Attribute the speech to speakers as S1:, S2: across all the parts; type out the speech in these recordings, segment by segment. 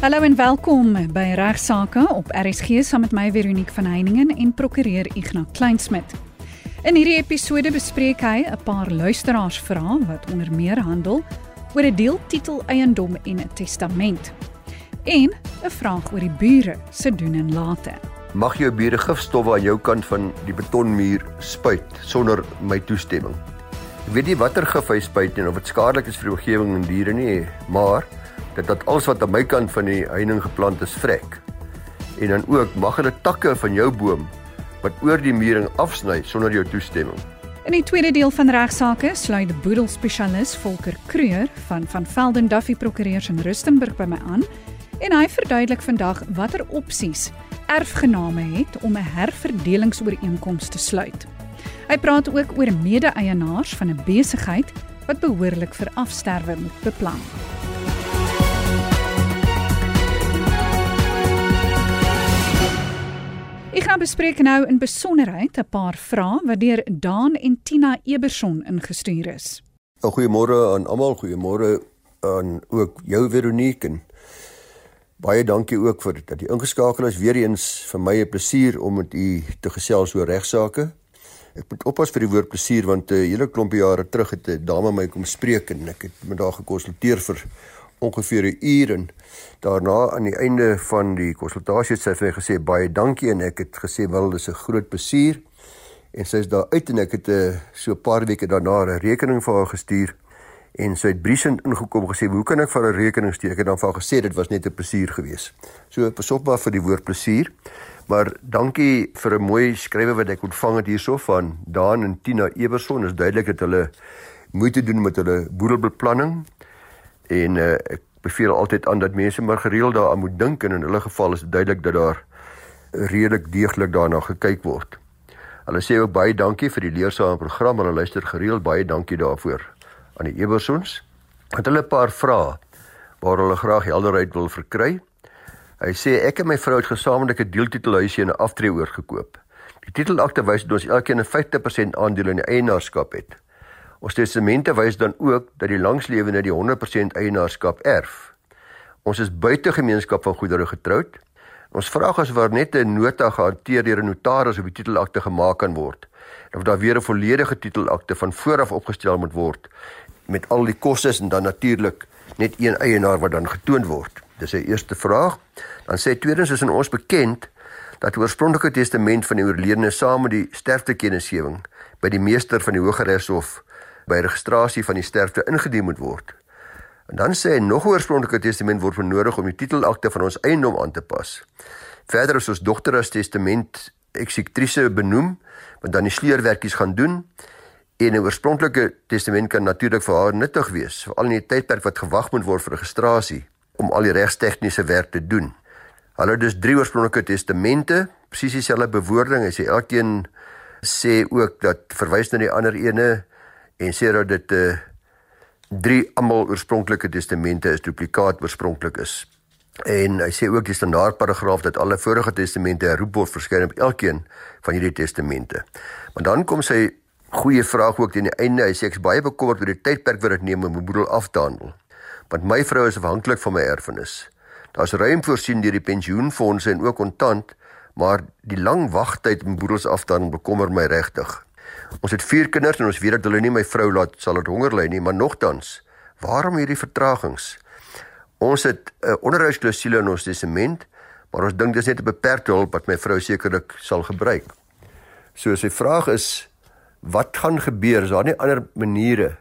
S1: Hallo en welkom by Regsake op RSG saam met my Veronique van Heiningen en prokureur Ignas Kleinsmid. In hierdie episode bespreek hy 'n paar luisteraarsvrae wat onder meer handel oor 'n deel titel eiendom en 'n testament. En 'n vraag oor die bure se doen en late.
S2: Mag jou bure gifstowwe aan jou kant van die betonmuur spuit sonder my toestemming? Ek weet nie watter gif hy spuit en of dit skadelik is vir die omgewing en diere nie, maar dat dat alles wat aan my kant van die heining geplant is vrek. En dan ook mag hulle takke van jou boom wat oor die muring afsny sonder jou toestemming.
S1: In die tweede deel van regsaake sluit die boedelspesialis Volker Kreur van van Velden Duffy Prokureurs in Rustenburg by my aan en hy verduidelik vandag watter opsies erfgename het om 'n herverdelingsooreenkoms te sluit. Hy praat ook oor mede-eienaars van 'n besigheid wat behoorlik vir afsterwe moet beplan. Ek gaan bespreek nou in besonderheid 'n paar vrae wat deur Daan en Tina Eberson ingestuur is.
S2: Nou, goeiemôre aan almal, goeiemôre aan ook jou Veronique en baie dankie ook vir dat jy ingeskakel is. Weer eens vir my 'n plesier om met u te gesels oor regsaake. Ek moet oppas vir die woord plesier want 'n hele klompie jare terug het 'n dame my kom spreek en ek het met haar gekonsulteer vir ongeveer 'n uur en daarna aan die einde van die konsultasie het sy vir my gesê baie dankie en ek het gesê wel dis 'n groot plesier en sy is daar uit en ek het 'n uh, so 'n paar weke daarna 'n rekening vir haar gestuur en sy het briesend ingekom gesê hoe kan ek vir 'n rekening stuur? Ek het dan vir haar gesê dit was net 'n plesier geweest. So pasop maar vir die woord plesier maar dankie vir 'n mooi skrywe wat ek ontvang het hierso van Daan en Tina Eberson. Is duidelik dat hulle moeite doen met hulle boedelbeplanning en uh, ek beveel altyd aan dat mense maar gereeld daaraan moet dink en in hulle geval is dit duidelik dat daar redelik deeglik daarna gekyk word. Hulle sê ook baie dankie vir die leersame program. Hulle luister gereeld. Baie dankie daarvoor aan die Ebersons. Het hulle 'n paar vrae waar hulle graag helderheid wil verkry. Hy sê ek en my vrou het gesamentlik 'n deeltitelhuisie en 'n aftree oorgekoop. Die titelakte wys dat ons elkeen 'n 50% aandeel in die eienaarskap het. Ons testamente wys dan ook dat die langslewende die 100% eienaarskap erf. Ons is buite gemeenskap van goedere getroud. Ons vraag is waar net 'n nota gehanteer deur 'n notaris op die titelakte gemaak kan word. Of daar weer 'n volledige titelakte van vooraf opgestel moet word met al die kostes en dan natuurlik net een eienaar wat dan getoon word. Dis 'n eerste vraag. Dan sê tweedens is in ons bekend dat die oorspronklike testament van die oorledene saam met die sterftekennisgewing by die meester van die Hooggeregshof by registrasie van die sterfte ingedien moet word. En dan sê hy nog 'n oorspronklike testament word benodig om die titelakte van ons eiendom aan te pas. Verder is ons dogter as testament eksekutrise benoem wat dan die sleurwerkies gaan doen. En 'n oorspronklike testament kan natuurlik vir haar nuttig wees, veral in die tydperk wat gewag moet word vir registrasie om al die regstegniese werk te doen. Hulle het dus drie oorspronklike testamente, presies dieselfde bewoording. Hy sê elkeen sê ook dat verwys na die ander ene en sê dat dit 'n uh, eh, drie almal oorspronklike testamente is duplikaat oorspronklik is. En hy sê ook die standaard paragraaf dat alle vorige testamente herroep word verskyn op elkeen van hierdie testamente. Maar dan kom sy goeie vraag ook teen die einde. Hy sê ek's baie bekommerd oor die tydperk wat dit neem om my boedel af te handel. Want my vrou is afhanklik van my erfenis. Daar's ruim voorsien deur die pensioenfonde en ook kontant, maar die lang wagtyd om boedels af te handel bekommer my regtig. Ons het vier kinders en ons weet dat hulle nie my vrou laat sal dit honger ly nie, maar nogtans, waarom hierdie vertragings? Ons het 'n uh, onderhoudsklausule in ons testament, maar ons dink dis net 'n beperkte hulp wat my vrou sekerlik sal gebruik. So sy vraag is wat gaan gebeur? Is daar nie ander maniere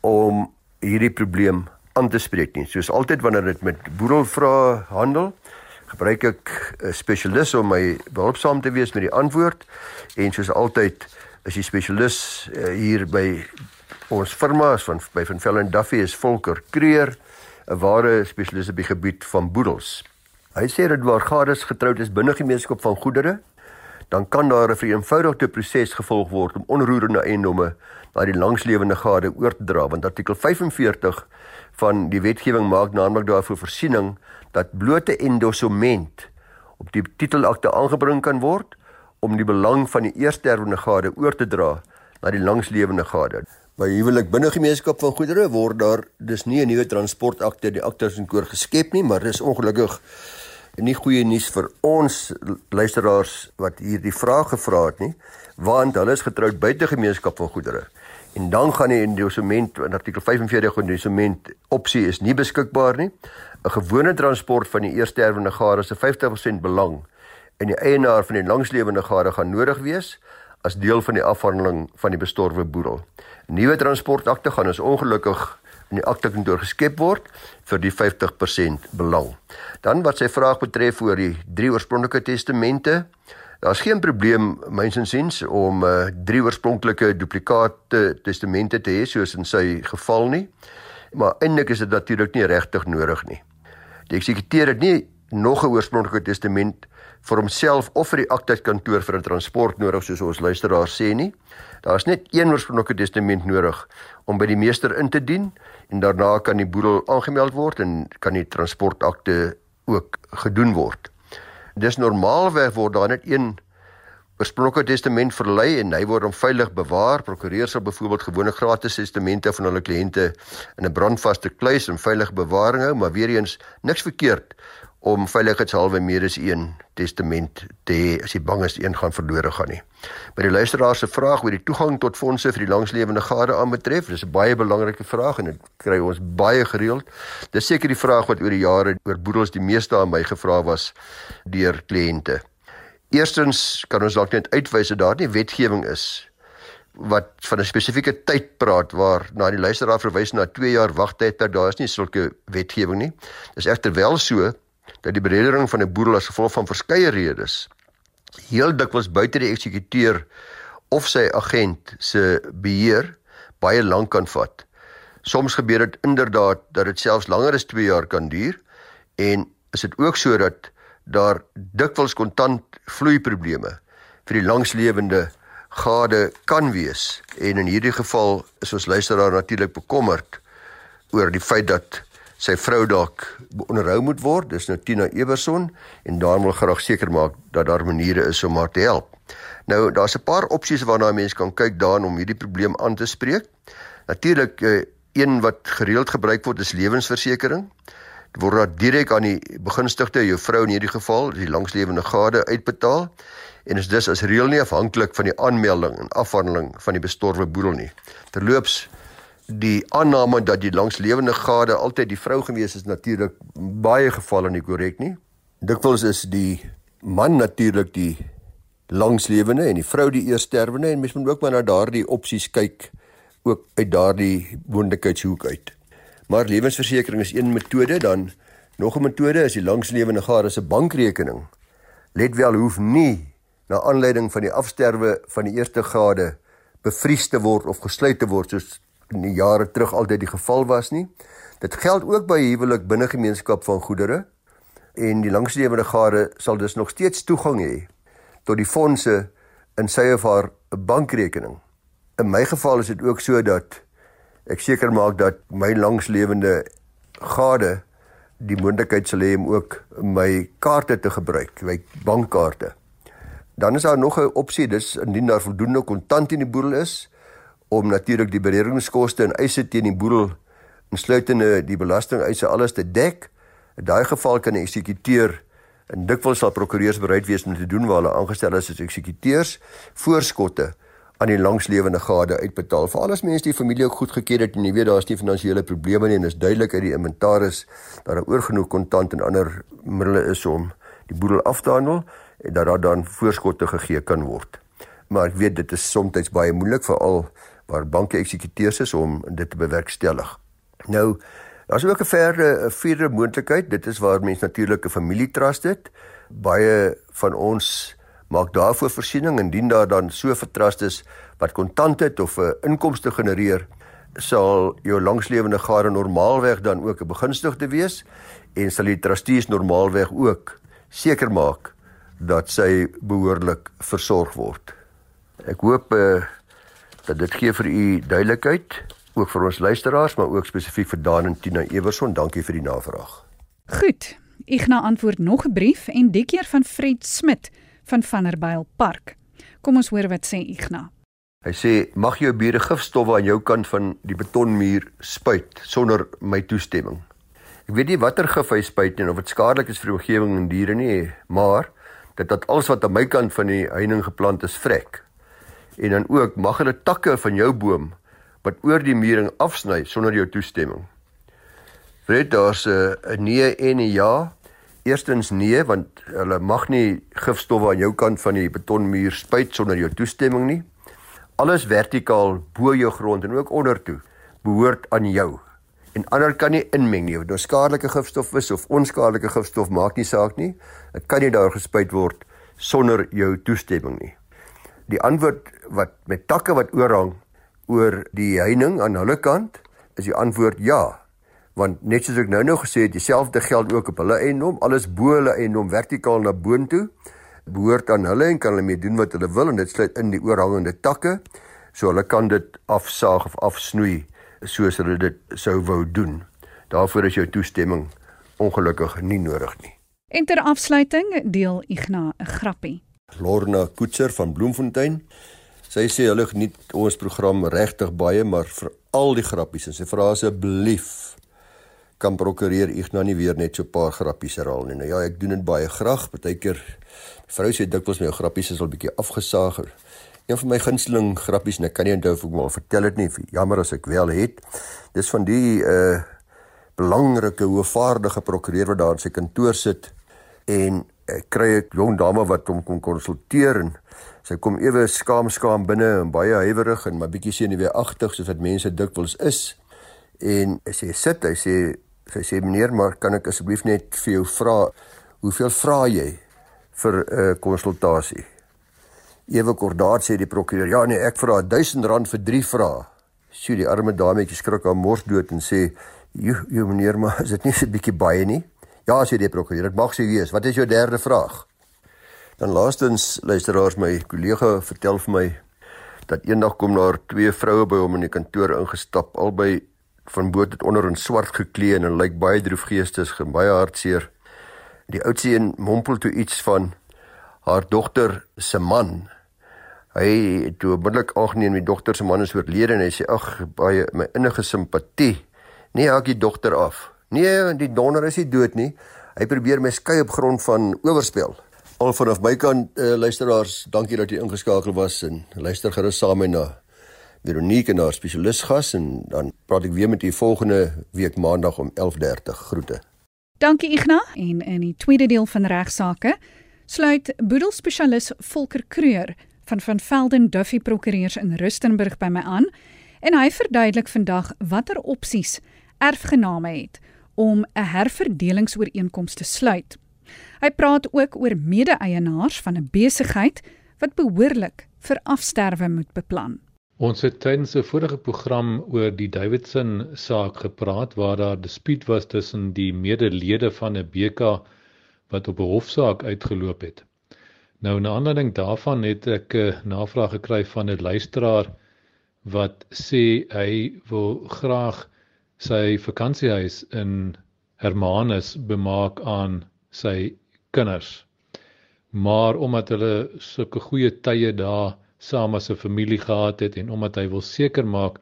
S2: om hierdie probleem aan te spreek nie? Soos altyd wanneer dit met boedelvrae handel, gebruik ek 'n spesialis om my behulpsaam te wees met die antwoord en soos altyd is die spesialis uh, hier by ons firma van by van Vellen Duffy is Volker Kreer 'n ware spesialis op die gebied van boedels. Hy sê dat waar gades getroud is binne gemeenskap van goedere, dan kan daar 'n vereenvoudigde proses gevolg word om onroerende eiendomme na die langslewende gade oor te dra, want artikel 45 van die wetgewing maak naamlik daarvoor voorsiening dat blote endossement op die titelakte aangebring kan word om die belang van die eersterwende gade oor te dra na die langslewende gade. By huwelik binne gemeenskap van goedere word daar dis nie 'n nuwe transportakte die akte in koor geskep nie, maar dis ongelukkig nie goeie nuus vir ons luisteraars wat hierdie vraag gevra het nie, want hulle is getroud buite gemeenskap van goedere. En dan gaan die indosument in artikel 45 van die indosument opsie is nie beskikbaar nie. 'n Gewone transport van die eersterwende gade se 50% belang en die eienaar van die langslewende gade gaan nodig wees as deel van die afhandeling van die bestorwe boedel. Nuwe transportakte gaan ons ongelukkig in die akte kantoor geskep word vir die 50% belang. Dan wat sy vraag betref oor die drie oorspronklike testamente, Daar's geen probleem myns insiens om uh, drie oorspronklike duplikate testamente te hê soos in sy geval nie. Maar eintlik is dit natuurlik nie regtig nodig nie. Die eksekuteur het nie nog 'n oorspronklike testament vir homself of vir die aktekantoor vir 'n transport nodig soos ons luisteraars sê nie. Daar's net een oorspronklike testament nodig om by die meester in te dien en daarna kan die boedel aangemeld word en kan die transportakte ook gedoen word. Dis normaalweg word daar net een oorspronklike testament verlei en hy word om veilig bewaar. Prokureurs sal byvoorbeeld gewone gratis testamente van hulle kliënte in 'n brandvaste kluis en veilig bewaring hou, maar weer eens niks verkeerd om veiligheidshalwe meer as een testament te hê as jy bang is een gaan verlore gaan nie. By die luisteraar se vraag oor die toegang tot fondse vir die langslewende gade aanbetref, dis 'n baie belangrike vraag en dit kry ons baie gereeld. Dis seker die vraag wat oor die jare oor boedels die meeste aan my gevra was deur kliënte. Eerstens kan ons dalk net uitwys dat daar nie wetgewing is wat van 'n spesifieke tyd praat waar na die luisteraar verwys na 2 jaar wagtyd daar is nie sulke wetgewing nie. Dis egter wel so dat die beredering van 'n boedel as gevolg van verskeie redes heel dikwels buite die eksekuteur of sy agent se beheer baie lank kan vat. Soms gebeur dit inderdaad dat dit selfs langer as 2 jaar kan duur en is dit ook so dat daar dikwels kontant vloei probleme vir die langslewende gade kan wees en in hierdie geval is ons luisteraar natuurlik bekommerd oor die feit dat sy vrou dalk onderhou moet word. Dis nou Tina Eberson en daar wil graag seker maak dat daar maniere is om haar te help. Nou daar's 'n paar opsies waarna mense kan kyk daan om hierdie probleem aan te spreek. Natuurlik eh, een wat gereeld gebruik word is lewensversekering. Dit word dan direk aan die begunstigde, jou vrou in hierdie geval, die langslewende gade uitbetaal en is dus as reël nie afhanklik van die aanmelding en afhandeling van die bestorwe boedel nie. Terloops die aanname dat die langslewende gade altyd die vrou gewees is natuurlik baie gevalle nie korrek nie. Dikwels is die man natuurlik die langslewende en die vrou die eersterwende en mens moet ook maar na daardie opsies kyk ook uit daardie moontlikheidshoek uit. Maar lewensversekering is een metode dan nog 'n metode is die langslewende gade se bankrekening. Let wel hoef nie na aanleiding van die afsterwe van die eerste gade bevries te word of gesluit te word soos in die jare terug altyd die geval was nie. Dit geld ook by huwelik binne gemeenskap van goedere en die langslewende gade sal dus nog steeds toegang hê tot die fondse in sy of haar bankrekening. In my geval is dit ook so dat ek seker maak dat my langslewende gade die moontlikheid sal hê om ook my kaarte te gebruik, my bankkaarte. Dan is daar nog 'n opsie, dis indien daar voldoende kontant in die boedel is, om natuurlik die beredingskoste en eise teen die boedel insluitende die belastingeise alles te dek. In daai geval kan die eksekuteur en dikwels sal prokureurs bereid wees om te doen waar hulle aangestel is as eksekuteurs voorskotte aan die langslewende gade uitbetaal. Veral as mense die familie ook goed geken het en jy weet daar's nie finansiële probleme nie en is duidelik uit die inventaris dat daar oorgenoeg kontant en ander middele is om die boedel af te handel en dat daar dan voorskotte gegee kan word. Maar ek weet dit is soms baie moeilik veral waar banke eksekuteurs is om dit te bewerkstellig. Nou, daar's ook 'n verder vierde moontlikheid. Dit is waar mense natuurlik 'n familietrust het. Baie van ons maak daarvoor voorsiening indien daar dan so 'n trust is wat kontant het of 'n inkomste genereer, sal jou langslewende gade normaalweg dan ook 'n begunstigde wees en sal die trustees normaalweg ook seker maak dat sy behoorlik versorg word. Ek hoop uh, dat dit gee vir u duidelikheid ook vir ons luisteraars maar ook spesifiek vir Dan en Tina Everson. Dankie vir die navraag.
S1: Goed. Igna antwoord nog 'n brief en die keer van Fred Smit van Vanderbijl Park. Kom ons hoor wat sê Igna.
S2: Hy sê mag jou bure gifstowwe aan jou kant van die betonmuur spuit sonder my toestemming. Ek weet nie watter gif hy spuit nie of dit skadelik is vir die omgewing en diere nie, maar dit dat alles wat aan my kant van die heining geplant is vrek. En dan ook mag hulle takke van jou boom wat oor die muring afsny sonder jou toestemming. Fred, daar's 'n nee en 'n ja. Eerstens nee want hulle mag nie gifstowwe aan jou kant van die betonmuur spuit sonder jou toestemming nie. Alles vertikaal bo jou grond en ook onder toe behoort aan jou. En ander kan nie inmeng nie. Of dit skadelike gifstof is of onskadelike gifstof maak nie saak nie. Dit kan nie daar gespuit word sonder jou toestemming nie. Die antwoord wat met takke wat oorhang oor die heining aan hulle kant is die antwoord ja. Want net soos ek nou-nou gesê het dieselfde geld ook op hulle eiendom alles bo hulle eiendom vertikaal na boontoe behoort aan hulle en kan hulle mee doen wat hulle wil en dit sluit in die oorhangende takke so hulle kan dit afsaag of afsnoei soos hulle dit sou wou doen. Daarvoor is jou toestemming ongelukkig nie nodig nie.
S1: En ter afsluiting deel Igna 'n grappie
S2: Lorna Koetser van Bloemfontein Sy sê hulle geniet ons program regtig baie, maar vir al die grappies en sy vra asseblief kan prokureur Ignas nie weer net so 'n paar grappies herhaal nie. Nou ja, ek doen dit baie graag. Partykeer vrou sê dikwels my grappies is al bietjie afgesaag. Een van my gunsteling grappies en ek kan nie onthou of ek maar vertel dit nie. Jammer as ek wel het. Dis van die uh belangrike hoëvaardige prokureur wat daar in sy kantoor sit en ek kry 'n jong dame wat hom kom konsulteer en Sy kom ewe skaam skaam binne en baie huiwerig en maar bietjie senuweeagtig soos wat mense dikwels is. En sy sit, hy sê sy sê meneer, maar kan ek asseblief net vir jou vra hoeveel vra jy vir 'n uh, konsultasie? Ewe kordaat sê die prokureur, ja nee, ek vra R1000 vir 3 vrae. Sy die arme dametjie skrik haar mors dood en sê, "Jo, jo meneer, maar is dit nie so 'n bietjie baie nie?" Ja, sê die prokureur, dit mag sy wees. Wat is jou derde vraag? Dan laastens luisteraars my kollega vertel vir my dat eendag kom daar twee vroue by hom in die kantoor ingestap albei van bo tot onder in swart geklee en hulle lyk baie droefgeestes baie hartseer. Die oudste een mompel toe iets van haar dogter se man. Hy het toe onmiddellik aangeneem die dogter se man is oorlede en hy sê ag baie my innige simpatie. Nee, ek die dogter af. Nee, die donder is nie dood nie. Hy probeer my skei op grond van oorspel. Al vanaf my kant uh, luisteraars, dankie dat jy ingeskakel was en luister gerus saam met na Veronique en haar spesialis gas en dan praat ek weer met u volgende week maandag om 11:30. Groete.
S1: Dankie Igna en in die tweede deel van regsaake sluit boedelspesialis Volker Kreur van van Velden Duffy Prokureurs in Rustenburg by my aan en hy verduidelik vandag watter opsies erfgename het om 'n herverdelingsooreenkoms te sluit. Hy praat ook oor mede-eienaars van 'n besigheid wat behoorlik vir afsterwe moet beplan.
S3: Ons het tydens 'n vorige program oor die Davidson saak gepraat waar daar dispuut was tussen die medelede van 'n BK wat op 'n hofsaak uitgeloop het. Nou na aanleiding daarvan het ek 'n navraag gekry van 'n luisteraar wat sê hy wil graag sy vakansiehuis in Hermanus bemaak aan sy kinders. Maar omdat hulle sulke goeie tye daar saam as 'n familie gehad het en omdat hy wil seker maak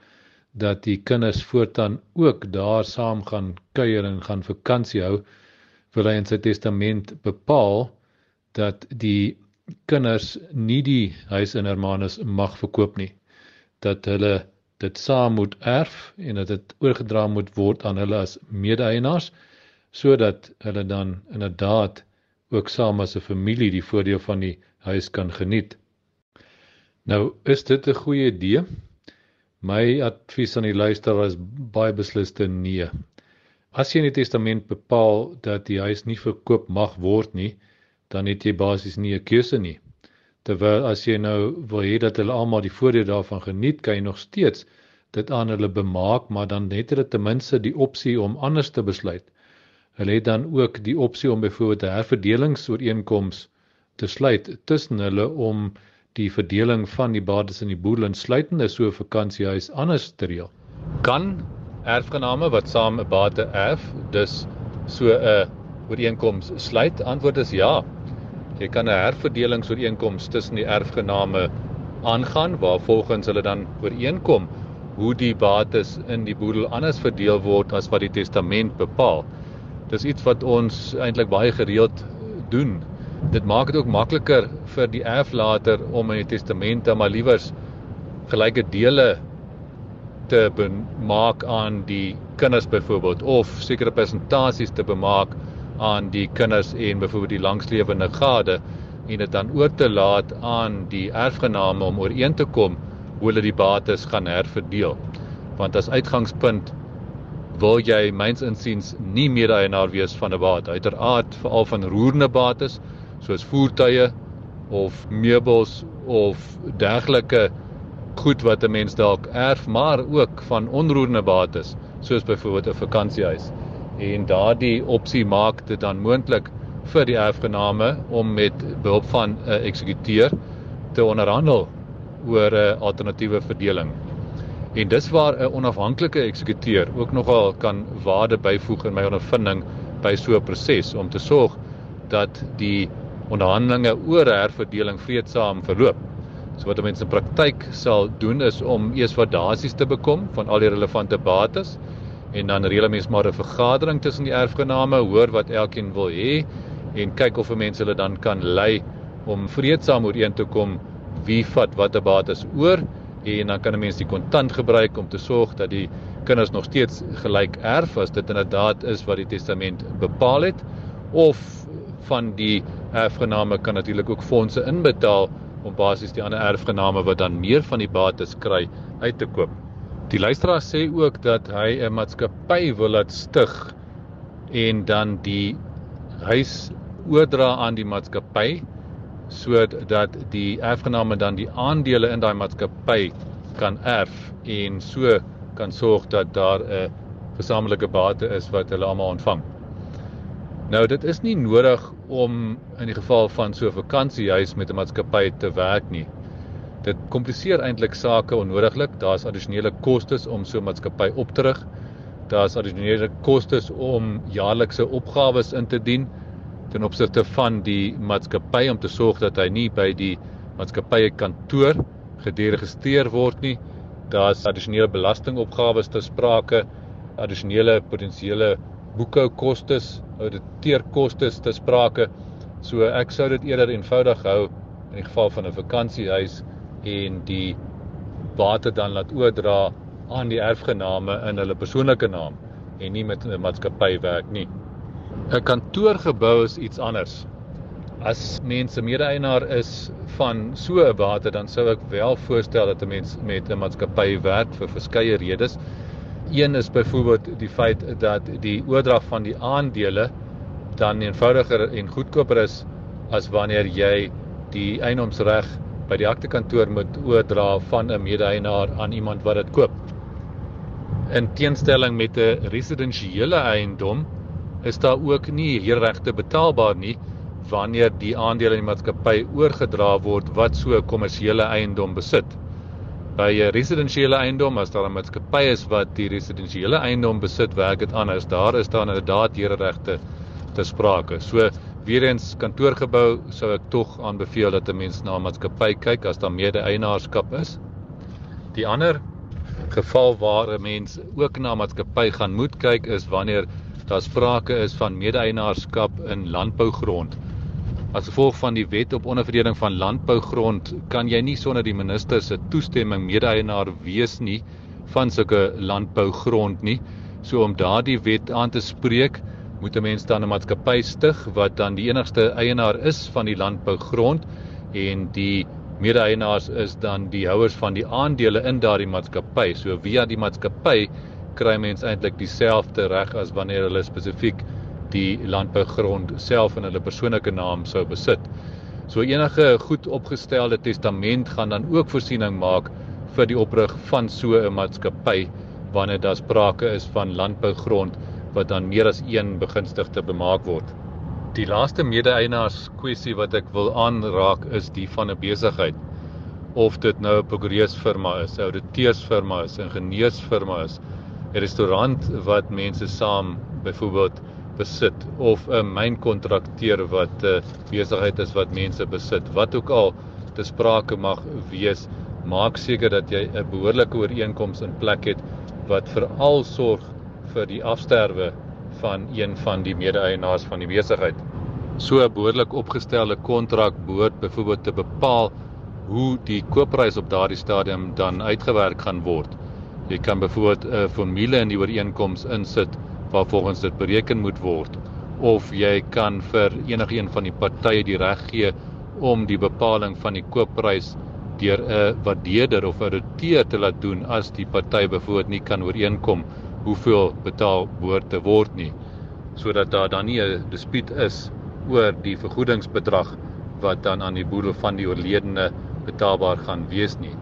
S3: dat die kinders voortaan ook daar saam gaan kuier en gaan vakansie hou, wil hy in sy testament bepaal dat die kinders nie die huis in Hermanus mag verkoop nie. Dat hulle dit saam moet erf en dat dit oorgedra moet word aan hulle as mede-eienaars sodat hulle dan inderdaad ook saam as 'n familie die voordeel van die huis kan geniet. Nou, is dit 'n goeie idee? My advies aan die luisteraar is baie besliste nee. As jy in die testament bepaal dat die huis nie verkoop mag word nie, dan het jy basies nie 'n keuse nie. Terwyl as jy nou wil hê dat hulle almal die voordeel daarvan geniet, kan jy nog steeds dit aan hulle bemaak, maar dan het hulle ten minste die opsie om anders te besluit. Hulle het dan ook die opsie om byvoorbeeld 'n herverdelingsooreenkoms te sluit tussen hulle om die verdeling van die bates in die boedel insluitende so 'n vakansiehuis anders te reël. Kan erfgename wat saam 'n bate erf, dus so 'n ooreenkoms sluit? Antwoord is ja. Jy kan 'n herverdelingsooreenkoms tussen die erfgename aangaan waar volgens hulle dan ooreenkom hoe die bates in die boedel anders verdeel word as wat die testament bepaal. Dis iets wat ons eintlik baie gereeld doen. Dit maak dit ook makliker vir die erflater om in die testamente maar liewers gelyke dele te bemaak aan die kinders byvoorbeeld of sekere persentasies te bemaak aan die kinders en byvoorbeeld die langslewende gade en dit dan oor te laat aan die erfgename om ooreen te kom hoe hulle die bates gaan herverdeel. Want as uitgangspunt wil jy myns insiens nie mede-eienaar wees van 'n bate uiteraard veral van roerende bates soos voertuie of meubels of dergelike goed wat 'n mens dalk erf maar ook van onroerende bates soos byvoorbeeld 'n vakansiehuis en daardie opsie maak dit dan moontlik vir die erfgename om met behulp van 'n uh, eksekuteur te onderhandel oor 'n uh, alternatiewe verdeling. En dis waar 'n onafhanklike eksekuteur ook nogal kan waarde byvoeg in my ondervinding by so 'n proses om te sorg dat die onderhandelinge oor herverdeling vreedsaam verloop. So wat mense in praktyk sal doen is om eers waardasies te bekom van al die relevante bates en dan reël mense maar 'n vergadering tussen die erfgename, hoor wat elkeen wil hê en kyk of mense hulle dan kan lei om vreedsaam ooreen te kom wie vat watter bates oor en dan kan 'n mens die kontant gebruik om te sorg dat die kinders nog steeds gelyk erf as dit inderdaad is wat die testament bepaal het of van die erfgename kan natuurlik ook fondse inbetaal om basies die ander erfgename wat dan meer van die bates kry uit te koop. Die luisteraar sê ook dat hy 'n maatskappy wil laat stig en dan die huis oordra aan die maatskappy sodat die erfgename dan die aandele in daai maatskappy kan erf en so kan sorg dat daar 'n gesamentlike bate is wat hulle almal ontvang. Nou dit is nie nodig om in die geval van so 'n vakansiehuis met 'n maatskappy te werk nie. Dit kompliseer eintlik sake onnodiglik. Daar's addisionele kostes om so 'n maatskappy op te rig. Daar's addisionele kostes om jaarlikse opgawes in te dien ten opsigte van die maatskappy om te sorg dat hy nie by die maatskappye kantoor gederegistreer word nie. Daar's addisionele belastingopgawes te sprake, addisionele potensiële boekhoukostes, auditeerkostes te sprake. So ek sou dit eerder eenvoudig hou in die geval van 'n vakansiehuis en die bate dan laat oordra aan die erfgename in hulle persoonlike naam en nie met 'n maatskappy werk nie. 'n Kantoorgebou is iets anders. As mense mede-eienaar is van so 'n bate dan sou ek wel voorstel dat 'n mens met 'n maatskappy werk vir verskeie redes. Een is byvoorbeeld die feit dat die oordrag van die aandele dan eenvoudiger en goedkoper is as wanneer jy die eienoomsreg by die aktekantoor moet oordra van 'n mede-eienaar aan iemand wat dit koop. In teenstelling met 'n residensiële eiendom is daar ook nie huurregte betaalbaar nie wanneer die aandele in die maatskappy oorgedra word wat so 'n kommersiële eiendom besit. By 'n residensiële eiendom as daar 'n maatskappy is wat die residensiële eiendom besit, werk dit anders. Daar is daar inderdaad huurregte te sprake. So Weerens kantoorgebou sou ek tog aanbeveel dat 'n mens na 'n maatskappy kyk as daar mede-eienaarskap is. Die ander geval waar 'n mens ook na 'n maatskappy gaan moet kyk is wanneer daar sprake is van mede-eienaarskap in landbougrond. As gevolg van die wet op onderverdeling van landbougrond kan jy nie sonder die minister se toestemming mede-eienaar wees nie van sulke landbougrond nie. So om daardie wet aan te spreek, moet 'n mens dan 'n maatskappy stig wat dan die enigste eienaar is van die landbougrond en die mede-eienaars is dan die houers van die aandele in daardie maatskappy. So via die maatskappy kry mens eintlik dieselfde reg as wanneer hulle spesifiek die landbougrond self in hulle persoonlike naam sou besit. So enige goed opgestelde testament gaan dan ook voorsiening maak vir die oprig van so 'n maatskappy wanneer daar sprake is van landbougrond wat dan meer as een begunstigde bemaak word. Die laaste mede-eienaars kwessie wat ek wil aanraak is die van 'n besigheid. Of dit nou 'n prokureursfirma is, 'n auditeursfirma is, 'n ingenieursfirma is, 'n restaurant wat mense saam byvoorbeeld besit of 'n mynkontrakteur wat 'n besigheid is wat mense besit. Wat ook al te sprake mag wees, maak seker dat jy 'n behoorlike ooreenkoms in plek het wat veral sorg vir die afsterwe van een van die mede-eienaars van die besigheid. So 'n behoorlik opgestelde kontrak behoort byvoorbeeld te bepaal hoe die koopprys op daardie stadium dan uitgewerk gaan word. Jy kan byvoorbeeld 'n formule in die ooreenkoms insit waar volgens dit bereken moet word of jy kan vir enigiemand van die partye die reg gee om die bepaling van die koopprys deur 'n waardeerder of 'n ouditeur te laat doen as die party byvoorbeeld nie kan ooreenkom hoeveel betaal behoort te word nie sodat daar dan nie 'n dispuut is oor die vergoedingsbedrag wat dan aan die boedel van die oorledene betaalbaar gaan wees nie.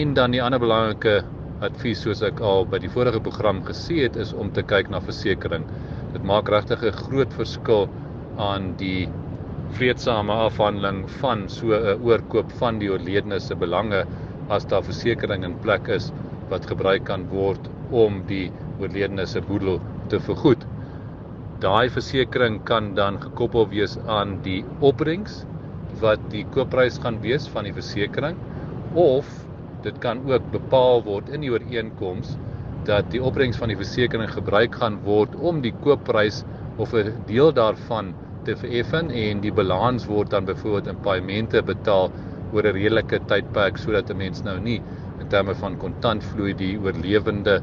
S3: En dan die ander belangrike advies soos ek al by die vorige program gesê het is om te kyk na versekerings. Dit maak regtig 'n groot verskil aan die vreedsame afhandeling van so 'n oorkoop van die oorledene se belange as daar versekerings in plek is wat gebruik kan word om die oorledene se boedel te vergoed. Daai versekering kan dan gekoppel wees aan die opbrengs wat die koopprys gaan wees van die versekering of dit kan ook bepaal word in die ooreenkoms dat die opbrengs van die versekering gebruik gaan word om die koopprys of 'n deel daarvan te vereffen en die balans word dan byvoorbeeld in paemente betaal oor 'n redelike tydperk sodat 'n mens nou nie in terme van kontantvloei die oorlewende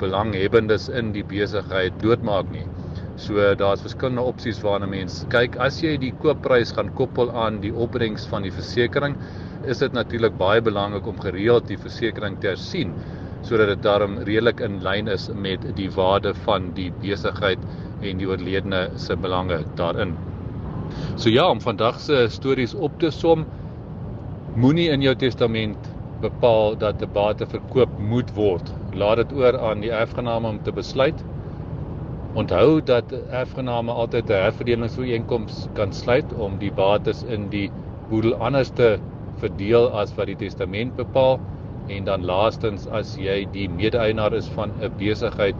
S3: belanghebbendes in die besigheid doodmaak nie. So daar's verskillende opsies waarna mense kyk. As jy die koopprys gaan koppel aan die opbrengs van die versekering, is dit natuurlik baie belangrik om gereeld die versekering te hersien sodat dit daarom redelik in lyn is met die waarde van die besigheid en die oorledene se belange daarin. So ja, om vandag se stories op te som, moenie in jou testament bepaal dat 'n bate verkoop moet word. Laat dit oor aan die erfgename om te besluit Onthou dat erfgename altyd 'n herverdelingsooreenkoms kan sluit om die bates in die boedel anders te verdeel as wat die testament bepaal en dan laastens as jy die mede-eienaar is van 'n besigheid,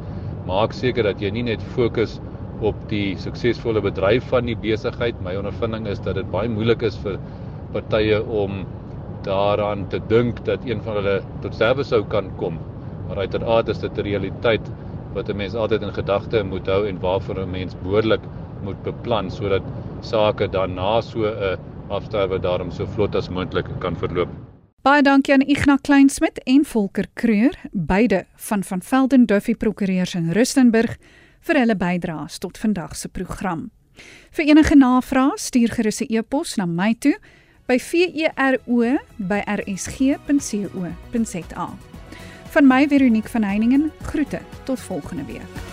S3: maak seker dat jy nie net fokus op die suksesvolle bedryf van die besigheid. My ondervinding is dat dit baie moeilik is vir partye om daaraan te dink dat een van hulle tot sterwe sou kan kom. Maar uiteraard is dit 'n realiteit wat 'n mens altyd in gedagte moet hou en waarvoor 'n mens behoorlik moet beplan sodat sake dan na so 'n afsterwe daarom so vlot as moontlik kan verloop.
S1: Baie dankie aan Ignas Kleinsmid en Volker Kreur, beide van van Velden Duffy Prokureurs in Rustenburg vir hulle bydraes tot vandag se program. Vir enige navrae stuur gerus 'n e-pos na my toe by vero@rsg.co.za. Van my Veronique van Heiningen groete tot volgende week.